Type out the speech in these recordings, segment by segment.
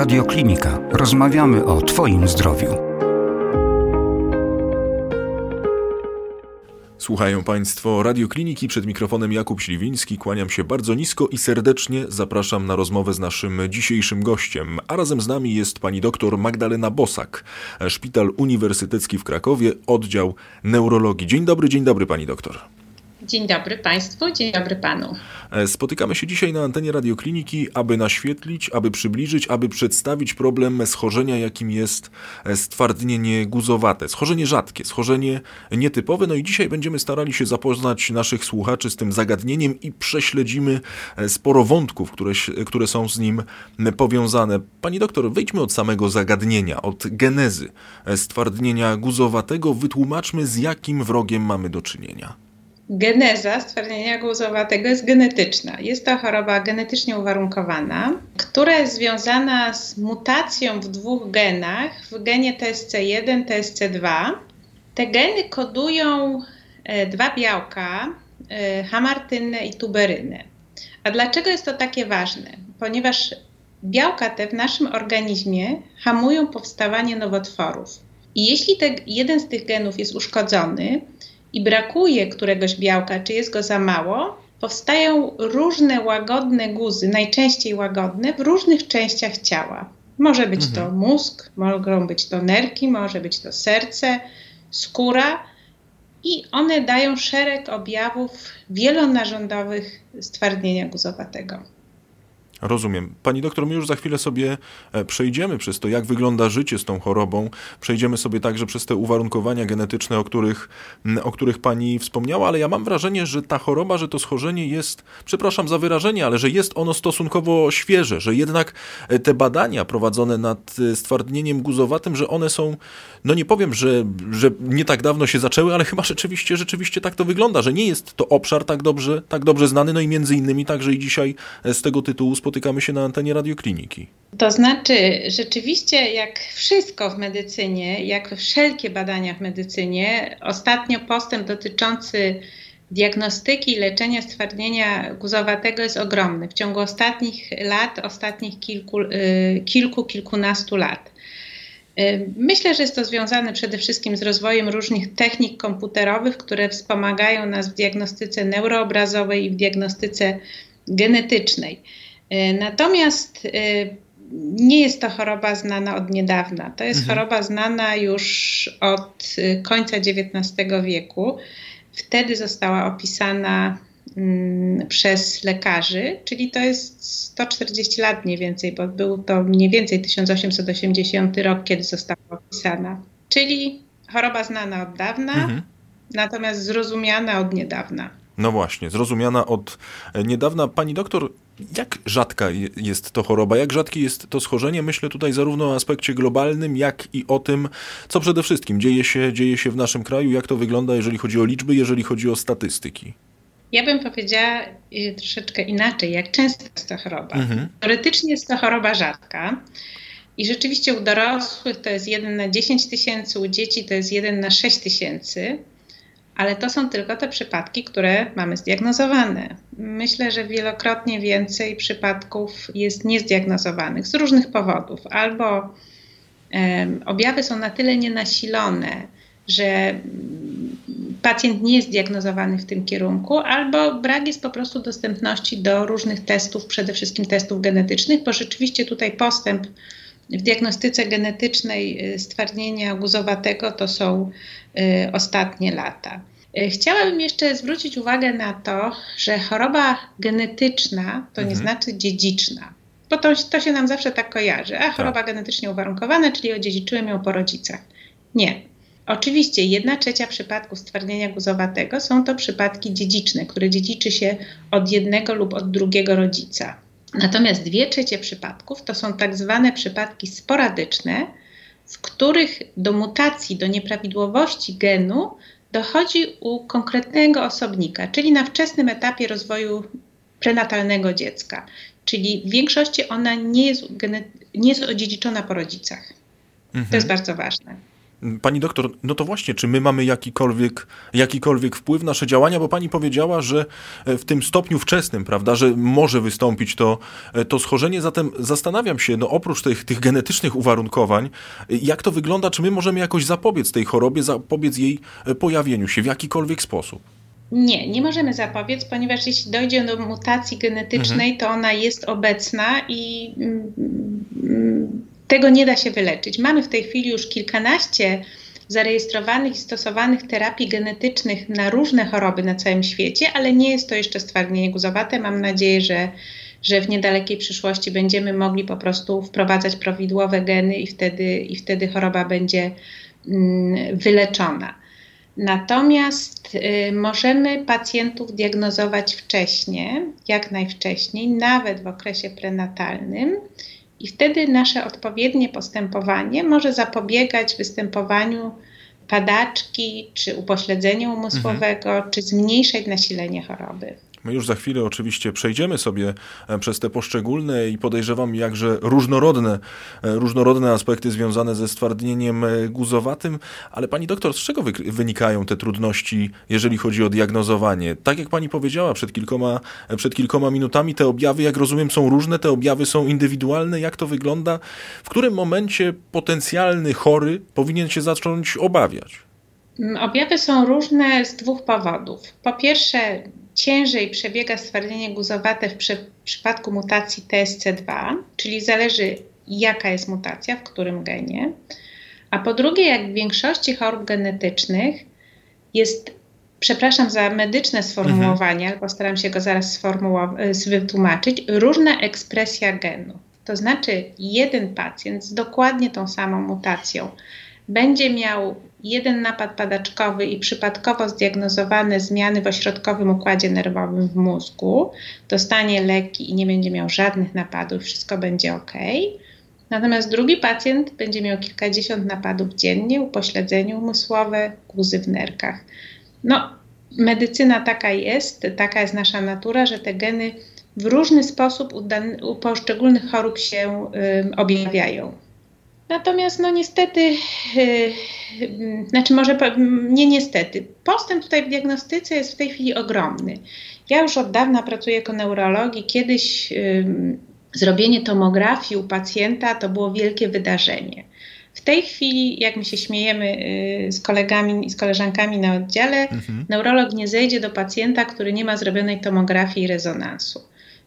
Radio Klinika. Rozmawiamy o Twoim zdrowiu. Słuchają Państwo Radiokliniki przed mikrofonem Jakub Śliwiński. Kłaniam się bardzo nisko i serdecznie zapraszam na rozmowę z naszym dzisiejszym gościem. A razem z nami jest pani doktor Magdalena Bosak, Szpital Uniwersytecki w Krakowie, oddział neurologii. Dzień dobry, dzień dobry pani doktor. Dzień dobry Państwu, dzień dobry Panu. E, spotykamy się dzisiaj na antenie radiokliniki, aby naświetlić, aby przybliżyć, aby przedstawić problem schorzenia, jakim jest e, stwardnienie guzowate. Schorzenie rzadkie, schorzenie nietypowe. No i dzisiaj będziemy starali się zapoznać naszych słuchaczy z tym zagadnieniem i prześledzimy e, sporo wątków, które, które są z nim powiązane. Pani doktor, wejdźmy od samego zagadnienia, od genezy stwardnienia guzowatego. Wytłumaczmy, z jakim wrogiem mamy do czynienia geneza stwardnienia głuzowatego jest genetyczna. Jest to choroba genetycznie uwarunkowana, która jest związana z mutacją w dwóch genach, w genie TSC1, TSC2. Te geny kodują e, dwa białka, e, hamartynę i tuberynę. A dlaczego jest to takie ważne? Ponieważ białka te w naszym organizmie hamują powstawanie nowotworów. I jeśli te, jeden z tych genów jest uszkodzony, i brakuje któregoś białka, czy jest go za mało, powstają różne łagodne guzy, najczęściej łagodne, w różnych częściach ciała. Może być mhm. to mózg, mogą być to nerki, może być to serce, skóra i one dają szereg objawów wielonarządowych stwardnienia guzowatego. Rozumiem. Pani doktor, my już za chwilę sobie e, przejdziemy przez to, jak wygląda życie z tą chorobą. Przejdziemy sobie także przez te uwarunkowania genetyczne, o których, o których pani wspomniała, ale ja mam wrażenie, że ta choroba, że to schorzenie jest, przepraszam za wyrażenie, ale że jest ono stosunkowo świeże, że jednak e, te badania prowadzone nad e, stwardnieniem guzowatym, że one są, no nie powiem, że, że nie tak dawno się zaczęły, ale chyba rzeczywiście, rzeczywiście tak to wygląda, że nie jest to obszar tak dobrze, tak dobrze znany, no i między innymi także i dzisiaj z tego tytułu spotykamy spotykamy się na antenie radiokliniki. To znaczy, rzeczywiście, jak wszystko w medycynie, jak wszelkie badania w medycynie, ostatnio postęp dotyczący diagnostyki i leczenia stwardnienia guzowatego jest ogromny. W ciągu ostatnich lat, ostatnich kilku, y, kilku kilkunastu lat. Y, myślę, że jest to związane przede wszystkim z rozwojem różnych technik komputerowych, które wspomagają nas w diagnostyce neuroobrazowej i w diagnostyce genetycznej. E, natomiast e, nie jest to choroba znana od niedawna. To jest mhm. choroba znana już od e, końca XIX wieku. Wtedy została opisana mm, przez lekarzy, czyli to jest 140 lat mniej więcej, bo był to mniej więcej 1880 rok, kiedy została opisana. Czyli choroba znana od dawna, mhm. natomiast zrozumiana od niedawna. No właśnie, zrozumiana od niedawna. Pani doktor, jak rzadka jest to choroba, jak rzadkie jest to schorzenie? Myślę tutaj zarówno o aspekcie globalnym, jak i o tym, co przede wszystkim dzieje się, dzieje się w naszym kraju, jak to wygląda, jeżeli chodzi o liczby, jeżeli chodzi o statystyki. Ja bym powiedziała y, troszeczkę inaczej, jak często jest to choroba. Mhm. Teoretycznie jest to choroba rzadka. I rzeczywiście u dorosłych to jest 1 na 10 tysięcy, u dzieci to jest 1 na 6 tysięcy ale to są tylko te przypadki, które mamy zdiagnozowane. Myślę, że wielokrotnie więcej przypadków jest niezdiagnozowanych z różnych powodów. Albo objawy są na tyle nienasilone, że pacjent nie jest zdiagnozowany w tym kierunku, albo brak jest po prostu dostępności do różnych testów, przede wszystkim testów genetycznych, bo rzeczywiście tutaj postęp w diagnostyce genetycznej y, stwardnienia guzowatego to są y, ostatnie lata. Y, chciałabym jeszcze zwrócić uwagę na to, że choroba genetyczna to nie mhm. znaczy dziedziczna. Bo to, to się nam zawsze tak kojarzy. A choroba tak. genetycznie uwarunkowana, czyli odziedziczyłem ją po rodzicach. Nie. Oczywiście jedna trzecia przypadków stwardnienia guzowatego są to przypadki dziedziczne, które dziedziczy się od jednego lub od drugiego rodzica. Natomiast dwie trzecie przypadków to są tak zwane przypadki sporadyczne, w których do mutacji, do nieprawidłowości genu dochodzi u konkretnego osobnika, czyli na wczesnym etapie rozwoju prenatalnego dziecka. Czyli w większości ona nie jest, nie jest odziedziczona po rodzicach. Mhm. To jest mhm. bardzo ważne. Pani doktor, no to właśnie, czy my mamy jakikolwiek, jakikolwiek wpływ na nasze działania, bo pani powiedziała, że e, w tym stopniu wczesnym, prawda, że może wystąpić to, e, to schorzenie. Zatem zastanawiam się, no oprócz tych, tych genetycznych uwarunkowań, jak to wygląda, czy my możemy jakoś zapobiec tej chorobie, zapobiec jej pojawieniu się w jakikolwiek sposób? Nie, nie możemy zapobiec, ponieważ jeśli dojdzie do mutacji genetycznej, mhm. to ona jest obecna i mm, mm, tego nie da się wyleczyć. Mamy w tej chwili już kilkanaście zarejestrowanych i stosowanych terapii genetycznych na różne choroby na całym świecie, ale nie jest to jeszcze stwardnienie guzowate. Mam nadzieję, że, że w niedalekiej przyszłości będziemy mogli po prostu wprowadzać prawidłowe geny i wtedy, i wtedy choroba będzie mm, wyleczona. Natomiast y, możemy pacjentów diagnozować wcześniej, jak najwcześniej, nawet w okresie prenatalnym, i wtedy nasze odpowiednie postępowanie może zapobiegać występowaniu padaczki, czy upośledzenia umysłowego, mhm. czy zmniejszać nasilenie choroby. My już za chwilę oczywiście przejdziemy sobie e, przez te poszczególne i podejrzewam jakże różnorodne, e, różnorodne aspekty związane ze stwardnieniem e, guzowatym, ale pani doktor, z czego wynikają te trudności, jeżeli chodzi o diagnozowanie? Tak jak pani powiedziała przed kilkoma, przed kilkoma minutami, te objawy, jak rozumiem, są różne, te objawy są indywidualne. Jak to wygląda? W którym momencie potencjalny chory powinien się zacząć obawiać? Mm, objawy są różne z dwóch powodów. Po pierwsze, ciężej przebiega stwardnienie guzowate w przy, przypadku mutacji TSC2, czyli zależy jaka jest mutacja, w którym genie. A po drugie, jak w większości chorób genetycznych jest, przepraszam za medyczne sformułowanie, mhm. postaram się go zaraz wytłumaczyć, różna ekspresja genu. To znaczy, jeden pacjent z dokładnie tą samą mutacją będzie miał jeden napad padaczkowy i przypadkowo zdiagnozowane zmiany w ośrodkowym układzie nerwowym w mózgu, dostanie leki i nie będzie miał żadnych napadów, wszystko będzie ok. Natomiast drugi pacjent będzie miał kilkadziesiąt napadów dziennie, upośledzenie umysłowe, guzy w nerkach. No, medycyna taka jest, taka jest nasza natura, że te geny w różny sposób u, u poszczególnych chorób się y, objawiają. Natomiast no niestety, yy, yy, znaczy może nie niestety, postęp tutaj w diagnostyce jest w tej chwili ogromny. Ja już od dawna pracuję jako neurolog i kiedyś yy, zrobienie tomografii u pacjenta to było wielkie wydarzenie. W tej chwili, jak my się śmiejemy y, z kolegami i z koleżankami na oddziale, mhm. neurolog nie zejdzie do pacjenta, który nie ma zrobionej tomografii i rezonansu.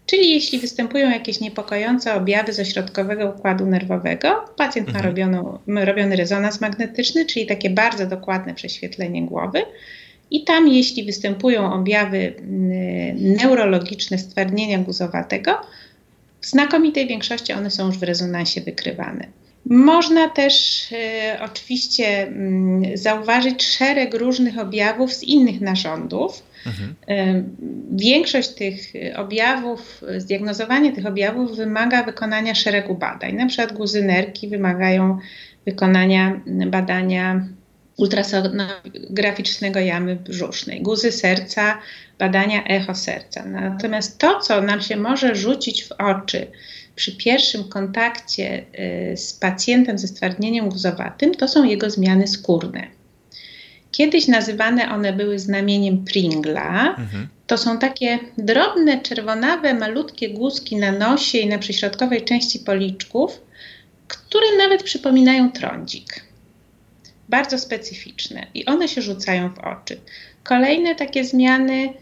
Czyli jeśli występują jakieś niepokojące objawy z ośrodkowego układu nerwowego, pacjent mhm. ma robioną, robiony rezonans magnetyczny, czyli takie bardzo dokładne prześwietlenie głowy. I tam, jeśli występują objawy mm, neurologiczne stwardnienia guzowatego, w znakomitej większości one są już w rezonansie wykrywane. Można też y, oczywiście y, zauważyć szereg różnych objawów z innych narządów. Mhm. Większość tych objawów, zdiagnozowanie tych objawów wymaga wykonania szeregu badań. Na przykład guzy nerki wymagają wykonania badania ultrasonograficznego jamy brzusznej, guzy serca, badania echo serca. Natomiast to, co nam się może rzucić w oczy przy pierwszym kontakcie y, z pacjentem ze stwardnieniem guzowatym, to są jego zmiany skórne. Kiedyś nazywane one były znamieniem Pringla. Mhm. To są takie drobne, czerwonawe, malutkie guzki na nosie i na przyśrodkowej części policzków, które nawet przypominają trądzik. Bardzo specyficzne i one się rzucają w oczy. Kolejne takie zmiany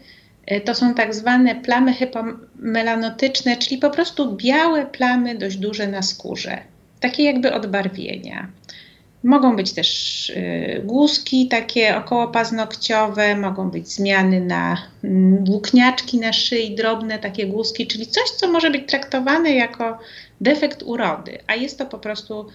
to są tak zwane plamy hypomelanotyczne, czyli po prostu białe plamy dość duże na skórze, takie jakby odbarwienia. Mogą być też y, głuski takie okołopaznokciowe, mogą być zmiany na mm, włókniaczki na szyi, drobne takie głuski, czyli coś, co może być traktowane jako defekt urody, a jest to po prostu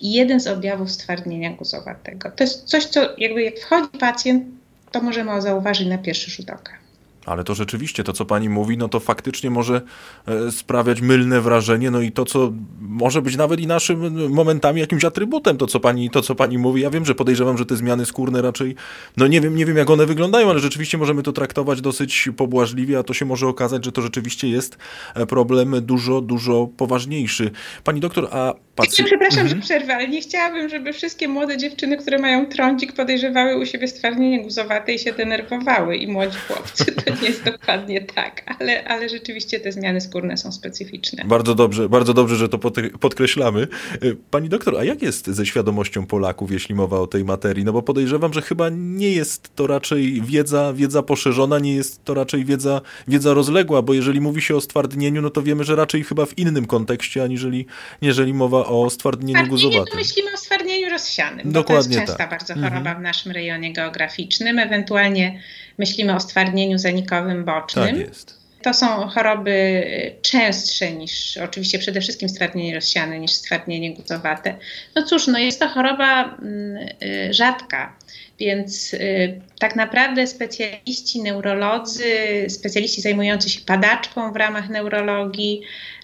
jeden z objawów stwardnienia guzowatego. To jest coś, co jakby jak wchodzi pacjent, to możemy zauważyć na pierwszy rzut oka. Ale to rzeczywiście, to co pani mówi, no to faktycznie może e, sprawiać mylne wrażenie, no i to, co może być nawet i naszym momentami jakimś atrybutem, to co pani, to, co pani mówi. Ja wiem, że podejrzewam, że te zmiany skórne raczej, no nie wiem, nie wiem jak one wyglądają, ale rzeczywiście możemy to traktować dosyć pobłażliwie, a to się może okazać, że to rzeczywiście jest e, problem dużo, dużo poważniejszy. Pani doktor, a pacjent... Przepraszam, mhm. że przerwę, ale nie chciałabym, żeby wszystkie młode dziewczyny, które mają trądzik, podejrzewały u siebie stwardnienie guzowate i się denerwowały i młodzi chłopcy. Jest dokładnie tak, ale, ale rzeczywiście te zmiany skórne są specyficzne. Bardzo dobrze, bardzo dobrze, że to podkreślamy. Y, pani doktor, a jak jest ze świadomością Polaków, jeśli mowa o tej materii? No bo podejrzewam, że chyba nie jest to raczej wiedza, wiedza poszerzona, nie jest to raczej wiedza, wiedza rozległa, bo jeżeli mówi się o stwardnieniu, no to wiemy, że raczej chyba w innym kontekście, aniżeli jeżeli mowa o stwardnieniu guzowatym. myślimy o stwardnieniu rozsianym, Dokładnie to jest częsta tak. bardzo choroba mhm. w naszym rejonie geograficznym, ewentualnie myślimy o stwardnieniu zanikowym bocznym. Tak jest. To są choroby częstsze niż, oczywiście przede wszystkim stwardnienie rozsiane, niż stwardnienie guzowate. No cóż, no jest to choroba mm, y, rzadka, więc y, tak naprawdę specjaliści, neurolodzy, specjaliści zajmujący się padaczką w ramach neurologii,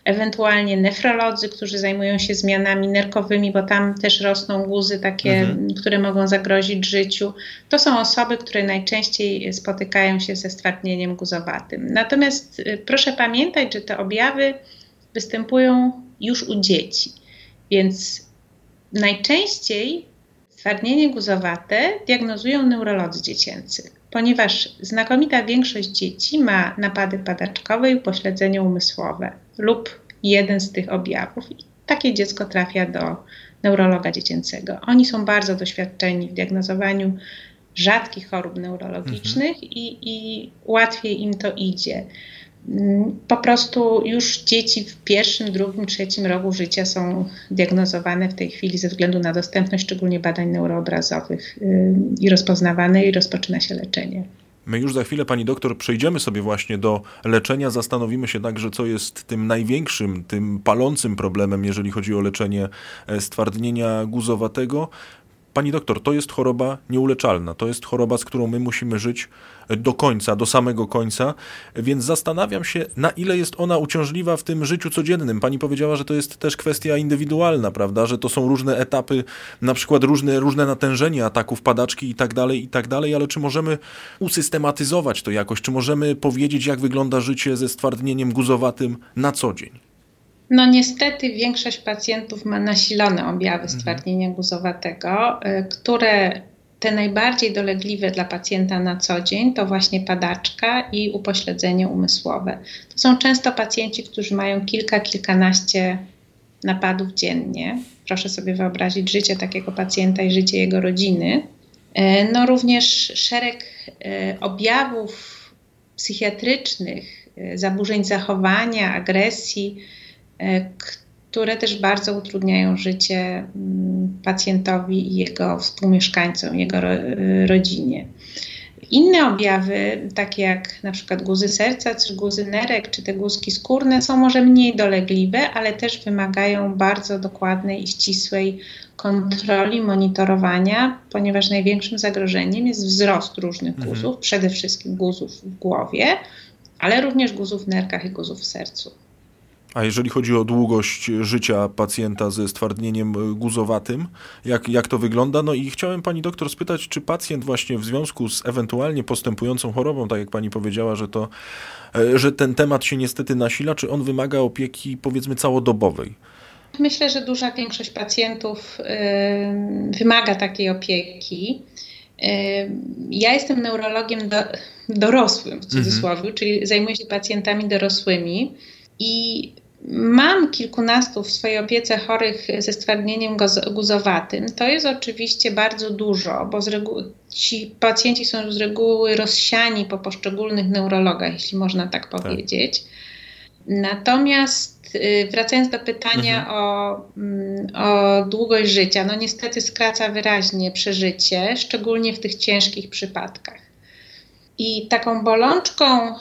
ewentualnie nefrolodzy, którzy zajmują się zmianami nerkowymi, bo tam też rosną guzy takie, mhm. które mogą zagrozić życiu. To są osoby, które najczęściej spotykają się ze stwardnieniem guzowatym. Natomiast y, proszę pamiętać, że te objawy występują już u dzieci, więc najczęściej stwardnienie guzowate diagnozują neurolodzy dziecięcy ponieważ znakomita większość dzieci ma napady padaczkowe i upośledzenie umysłowe lub jeden z tych objawów. I takie dziecko trafia do neurologa dziecięcego. Oni są bardzo doświadczeni w diagnozowaniu rzadkich chorób neurologicznych mhm. i, i łatwiej im to idzie. Po prostu już dzieci w pierwszym, drugim, trzecim roku życia są diagnozowane w tej chwili ze względu na dostępność szczególnie badań neuroobrazowych y, i rozpoznawane i rozpoczyna się leczenie. My już za chwilę, pani doktor, przejdziemy sobie właśnie do leczenia. Zastanowimy się także, co jest tym największym, tym palącym problemem, jeżeli chodzi o leczenie e, stwardnienia guzowatego. Pani doktor, to jest choroba nieuleczalna. To jest choroba, z którą my musimy żyć do końca, do samego końca, więc zastanawiam się, na ile jest ona uciążliwa w tym życiu codziennym. Pani powiedziała, że to jest też kwestia indywidualna, prawda, że to są różne etapy, na przykład różne, różne natężenie ataków padaczki i tak dalej, i tak dalej, ale czy możemy usystematyzować to jakoś, czy możemy powiedzieć, jak wygląda życie ze stwardnieniem guzowatym na co dzień? No niestety większość pacjentów ma nasilone objawy mhm. stwardnienia guzowatego, y, które te najbardziej dolegliwe dla pacjenta na co dzień to właśnie padaczka i upośledzenie umysłowe. To są często pacjenci, którzy mają kilka, kilkanaście napadów dziennie. Proszę sobie wyobrazić życie takiego pacjenta i życie jego rodziny. E, no również szereg e, objawów psychiatrycznych, zaburzeń zachowania, agresji, które też bardzo utrudniają życie mm, pacjentowi i jego współmieszkańcom, jego rodzinie. Inne objawy, takie jak na przykład guzy serca, czy guzy nerek, czy te guzki skórne, są może mniej dolegliwe, ale też wymagają bardzo dokładnej i ścisłej kontroli, monitorowania, ponieważ największym zagrożeniem jest wzrost różnych mhm. guzów, przede wszystkim guzów w głowie, ale również guzów w nerkach i guzów w sercu. A jeżeli chodzi o długość życia pacjenta ze stwardnieniem guzowatym, jak, jak to wygląda? No i chciałem pani doktor spytać, czy pacjent właśnie w związku z ewentualnie postępującą chorobą, tak jak pani powiedziała, że to, e, że ten temat się niestety nasila, czy on wymaga opieki powiedzmy całodobowej? Myślę, że duża większość pacjentów y, wymaga takiej opieki. Y, ja jestem neurologiem do, dorosłym w cudzysłowie, mhm. czyli zajmuję się pacjentami dorosłymi. I mam kilkunastu w swojej opiece chorych ze stwardnieniem guzowatym. To jest oczywiście bardzo dużo, bo ci pacjenci są z reguły rozsiani po poszczególnych neurologach, jeśli można tak, tak. powiedzieć. Natomiast y, wracając do pytania mhm. o, mm, o długość życia, no niestety skraca wyraźnie przeżycie, szczególnie w tych ciężkich przypadkach. I taką bolączką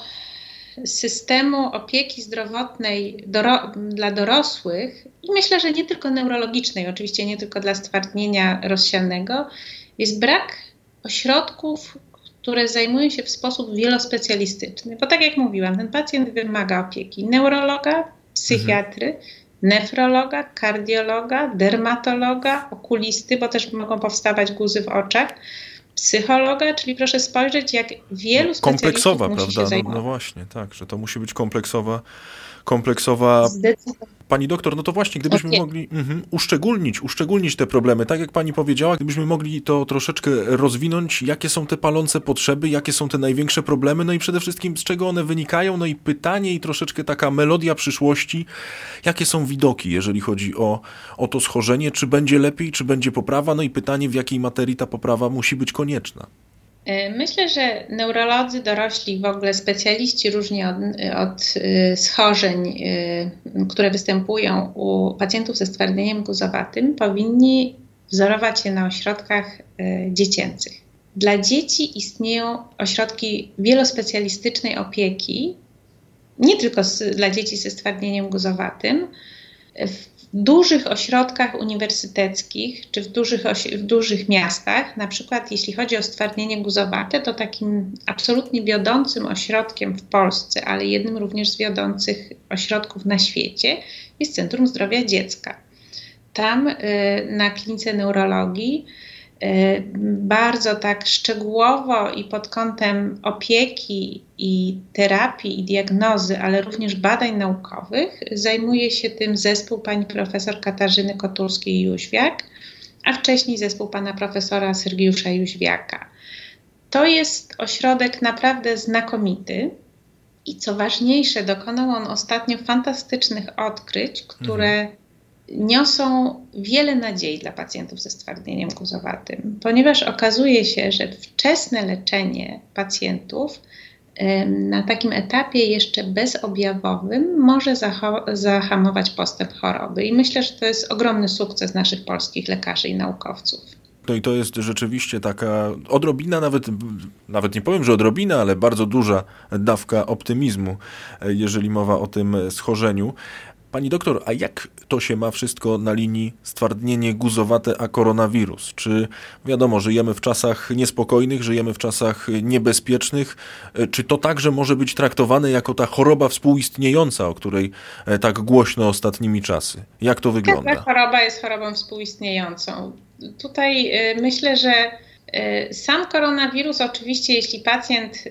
systemu opieki zdrowotnej doro dla dorosłych i myślę, że nie tylko neurologicznej, oczywiście nie tylko dla stwardnienia rozsianego, jest brak ośrodków, które zajmują się w sposób wielospecjalistyczny. Bo tak jak mówiłam, ten pacjent wymaga opieki neurologa, psychiatry, mhm. nefrologa, kardiologa, dermatologa, okulisty, bo też mogą powstawać guzy w oczach psychologa, czyli proszę spojrzeć, jak wielu specjalistów Kompleksowa, prawda? No, no właśnie, tak, że to musi być kompleksowa kompleksowa. Pani doktor, no to właśnie, gdybyśmy okay. mogli mhm, uszczególnić, uszczególnić te problemy, tak jak pani powiedziała, gdybyśmy mogli to troszeczkę rozwinąć, jakie są te palące potrzeby, jakie są te największe problemy, no i przede wszystkim z czego one wynikają, no i pytanie i troszeczkę taka melodia przyszłości, jakie są widoki, jeżeli chodzi o, o to schorzenie, czy będzie lepiej, czy będzie poprawa, no i pytanie, w jakiej materii ta poprawa musi być konieczna. E, myślę, że neurolodzy dorośli, w ogóle specjaliści różnie od, od e, schorzeń, e, które występują u pacjentów ze stwardnieniem guzowatym, powinni wzorować się na ośrodkach dziecięcych. Dla dzieci istnieją ośrodki wielospecjalistycznej opieki, nie tylko z, dla dzieci ze stwardnieniem guzowatym. W dużych ośrodkach uniwersyteckich czy w dużych, w dużych miastach, na przykład jeśli chodzi o stwardnienie guzowate, to takim absolutnie wiodącym ośrodkiem w Polsce, ale jednym również z wiodących ośrodków na świecie jest Centrum Zdrowia Dziecka. Tam y, na klinice neurologii bardzo tak szczegółowo i pod kątem opieki i terapii i diagnozy, ale również badań naukowych zajmuje się tym zespół pani profesor Katarzyny Kotulskiej-Jóźwiak, a wcześniej zespół pana profesora Sergiusza Jóźwiaka. To jest ośrodek naprawdę znakomity i co ważniejsze, dokonał on ostatnio fantastycznych odkryć, które mhm niosą wiele nadziei dla pacjentów ze stwardnieniem guzowatym, ponieważ okazuje się, że wczesne leczenie pacjentów na takim etapie jeszcze bezobjawowym może zahamować postęp choroby. I myślę, że to jest ogromny sukces naszych polskich lekarzy i naukowców. No i to jest rzeczywiście taka odrobina, nawet, nawet nie powiem, że odrobina, ale bardzo duża dawka optymizmu, e, jeżeli mowa o tym schorzeniu. Pani doktor, a jak to się ma wszystko na linii stwardnienie guzowate a koronawirus? Czy wiadomo, żyjemy w czasach niespokojnych, żyjemy w czasach niebezpiecznych? Czy to także może być traktowane jako ta choroba współistniejąca, o której e, tak głośno ostatnimi czasy? Jak to wygląda? Każda choroba jest chorobą współistniejącą. Tutaj e, myślę, że e, sam koronawirus, oczywiście, jeśli pacjent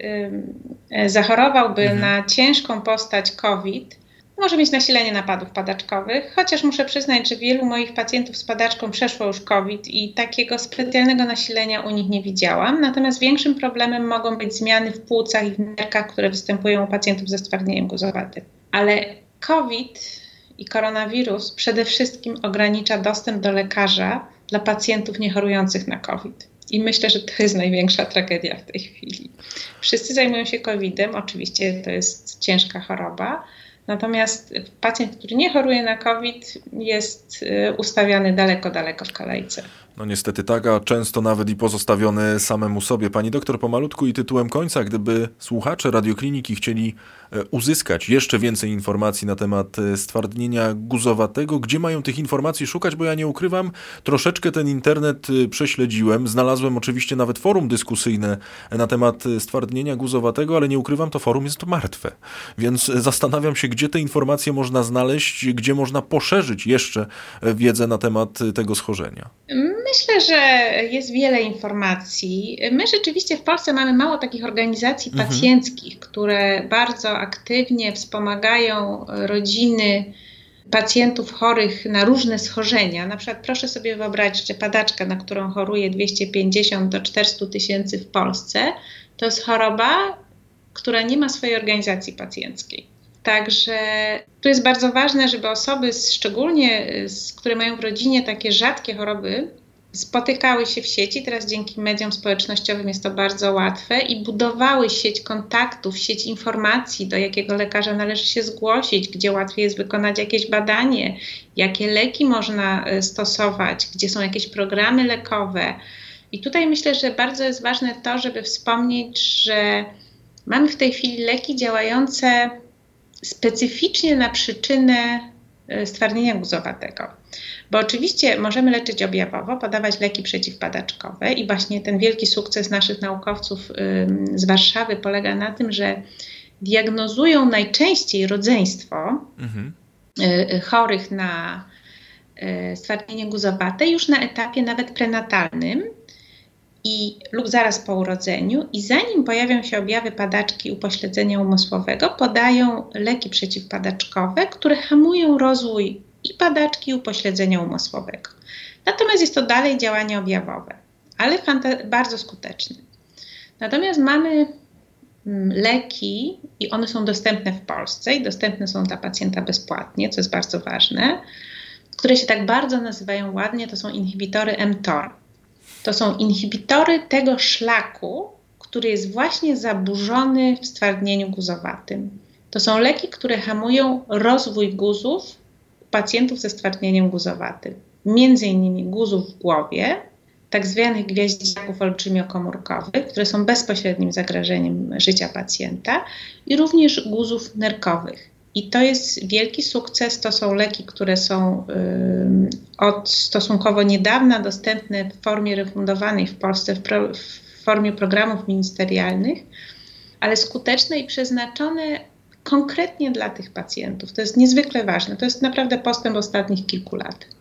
zachorowałby mhm. na ciężką postać COVID, może mieć nasilenie napadów padaczkowych, chociaż muszę przyznać, że wielu moich pacjentów z padaczką przeszło już COVID i takiego specjalnego nasilenia u nich nie widziałam. Natomiast większym problemem mogą być zmiany w płucach i w nerkach, które występują u pacjentów ze stwardnieniem guzowatym. Ale COVID i koronawirus przede wszystkim ogranicza dostęp do lekarza dla pacjentów niechorujących na COVID. I myślę, że to jest największa tragedia w tej chwili. Wszyscy zajmują się COVID-em, oczywiście to jest ciężka choroba, Natomiast pacjent, który nie choruje na COVID, jest y, ustawiany daleko, daleko w kolejce. No niestety tak, a często nawet i pozostawiony samemu sobie. Pani doktor, pomalutku i tytułem końca, gdyby słuchacze radiokliniki chcieli e, uzyskać jeszcze więcej informacji na temat e, stwardnienia guzowatego, gdzie mają tych informacji szukać, bo ja nie ukrywam, troszeczkę ten internet e, prześledziłem. Znalazłem oczywiście nawet forum dyskusyjne na temat stwardnienia guzowatego, ale nie ukrywam, to forum jest martwe. Więc zastanawiam się, gdzie te informacje można znaleźć, gdzie można poszerzyć jeszcze wiedzę na temat tego schorzenia. Myślę, że jest wiele informacji. My rzeczywiście w Polsce mamy mało takich organizacji mhm. pacjenckich, które bardzo aktywnie wspomagają rodziny pacjentów chorych na różne schorzenia. Na przykład proszę sobie wyobrazić, że padaczka, na którą choruje 250 do 400 tysięcy w Polsce, to jest choroba, która nie ma swojej organizacji pacjenckiej. Także tu jest bardzo ważne, żeby osoby, szczególnie z, które mają w rodzinie takie rzadkie choroby, spotykały się w sieci. Teraz dzięki mediom społecznościowym jest to bardzo łatwe i budowały sieć kontaktów, sieć informacji, do jakiego lekarza należy się zgłosić, gdzie łatwiej jest wykonać jakieś badanie, jakie leki można e, stosować, gdzie są jakieś programy lekowe. I tutaj myślę, że bardzo jest ważne to, żeby wspomnieć, że mamy w tej chwili leki działające specyficznie na przyczynę stwardnienia guzowatego. Bo oczywiście możemy leczyć objawowo, podawać leki przeciwpadaczkowe i właśnie ten wielki sukces naszych naukowców z Warszawy polega na tym, że diagnozują najczęściej rodzeństwo mhm. chorych na stwardnienie guzowate już na etapie nawet prenatalnym i, lub zaraz po urodzeniu i zanim pojawią się objawy padaczki upośledzenia umysłowego, podają leki przeciwpadaczkowe, które hamują rozwój i padaczki i upośledzenia umysłowego. Natomiast jest to dalej działanie objawowe, ale bardzo skuteczne. Natomiast mamy mm, leki i one są dostępne w Polsce i dostępne są dla pacjenta bezpłatnie, co jest bardzo ważne, które się tak bardzo nazywają ładnie, to są inhibitory mTOR. To są inhibitory tego szlaku, który jest właśnie zaburzony w stwardnieniu guzowatym. To są leki, które hamują rozwój guzów pacjentów ze stwardnieniem guzowatym. Między innymi guzów w głowie, tak zwanych gwiaździaków olbrzymiokomórkowych, które są bezpośrednim zagrożeniem życia pacjenta i również guzów nerkowych. I to jest wielki sukces. To są leki, które są od stosunkowo niedawna dostępne w formie refundowanej w Polsce, w, pro, w formie programów ministerialnych, ale skuteczne i przeznaczone konkretnie dla tych pacjentów. To jest niezwykle ważne. To jest naprawdę postęp ostatnich kilku lat.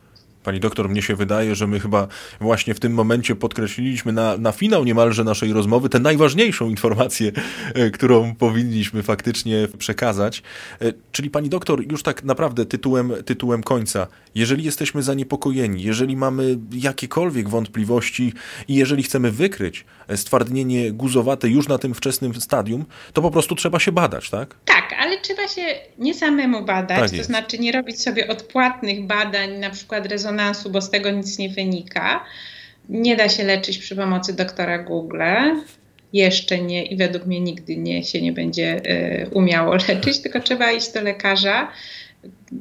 Pani doktor, mnie się wydaje, że my chyba właśnie w tym momencie podkreśliliśmy na, na finał niemalże naszej rozmowy tę najważniejszą informację, e, którą powinniśmy faktycznie przekazać. E, czyli pani doktor, już tak naprawdę tytułem, tytułem końca, jeżeli jesteśmy zaniepokojeni, jeżeli mamy jakiekolwiek wątpliwości i jeżeli chcemy wykryć stwardnienie guzowate już na tym wczesnym stadium, to po prostu trzeba się badać, tak? Tak, ale trzeba się nie samemu badać, tak to znaczy nie robić sobie odpłatnych badań, na przykład rezonansu, bo z tego nic nie wynika. Nie da się leczyć przy pomocy doktora Google. Jeszcze nie i według mnie nigdy nie się nie będzie y, umiało leczyć, tylko trzeba iść do lekarza,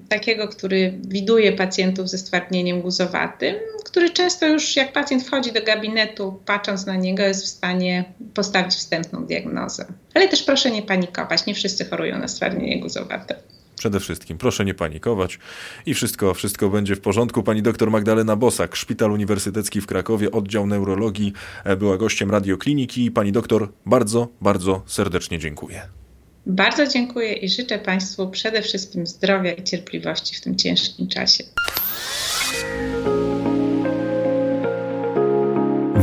takiego, który widuje pacjentów ze stwardnieniem guzowatym, który często już jak pacjent wchodzi do gabinetu, patrząc na niego, jest w stanie postawić wstępną diagnozę. Ale też proszę nie panikować, nie wszyscy chorują na stwardnienie guzowate. Przede wszystkim proszę nie panikować i wszystko, wszystko będzie w porządku. Pani doktor Magdalena Bosak, Szpital Uniwersytecki w Krakowie, oddział neurologii, e, była gościem radiokliniki. Pani doktor, bardzo, bardzo serdecznie dziękuję. Bardzo dziękuję i życzę Państwu przede wszystkim zdrowia i cierpliwości w tym ciężkim czasie.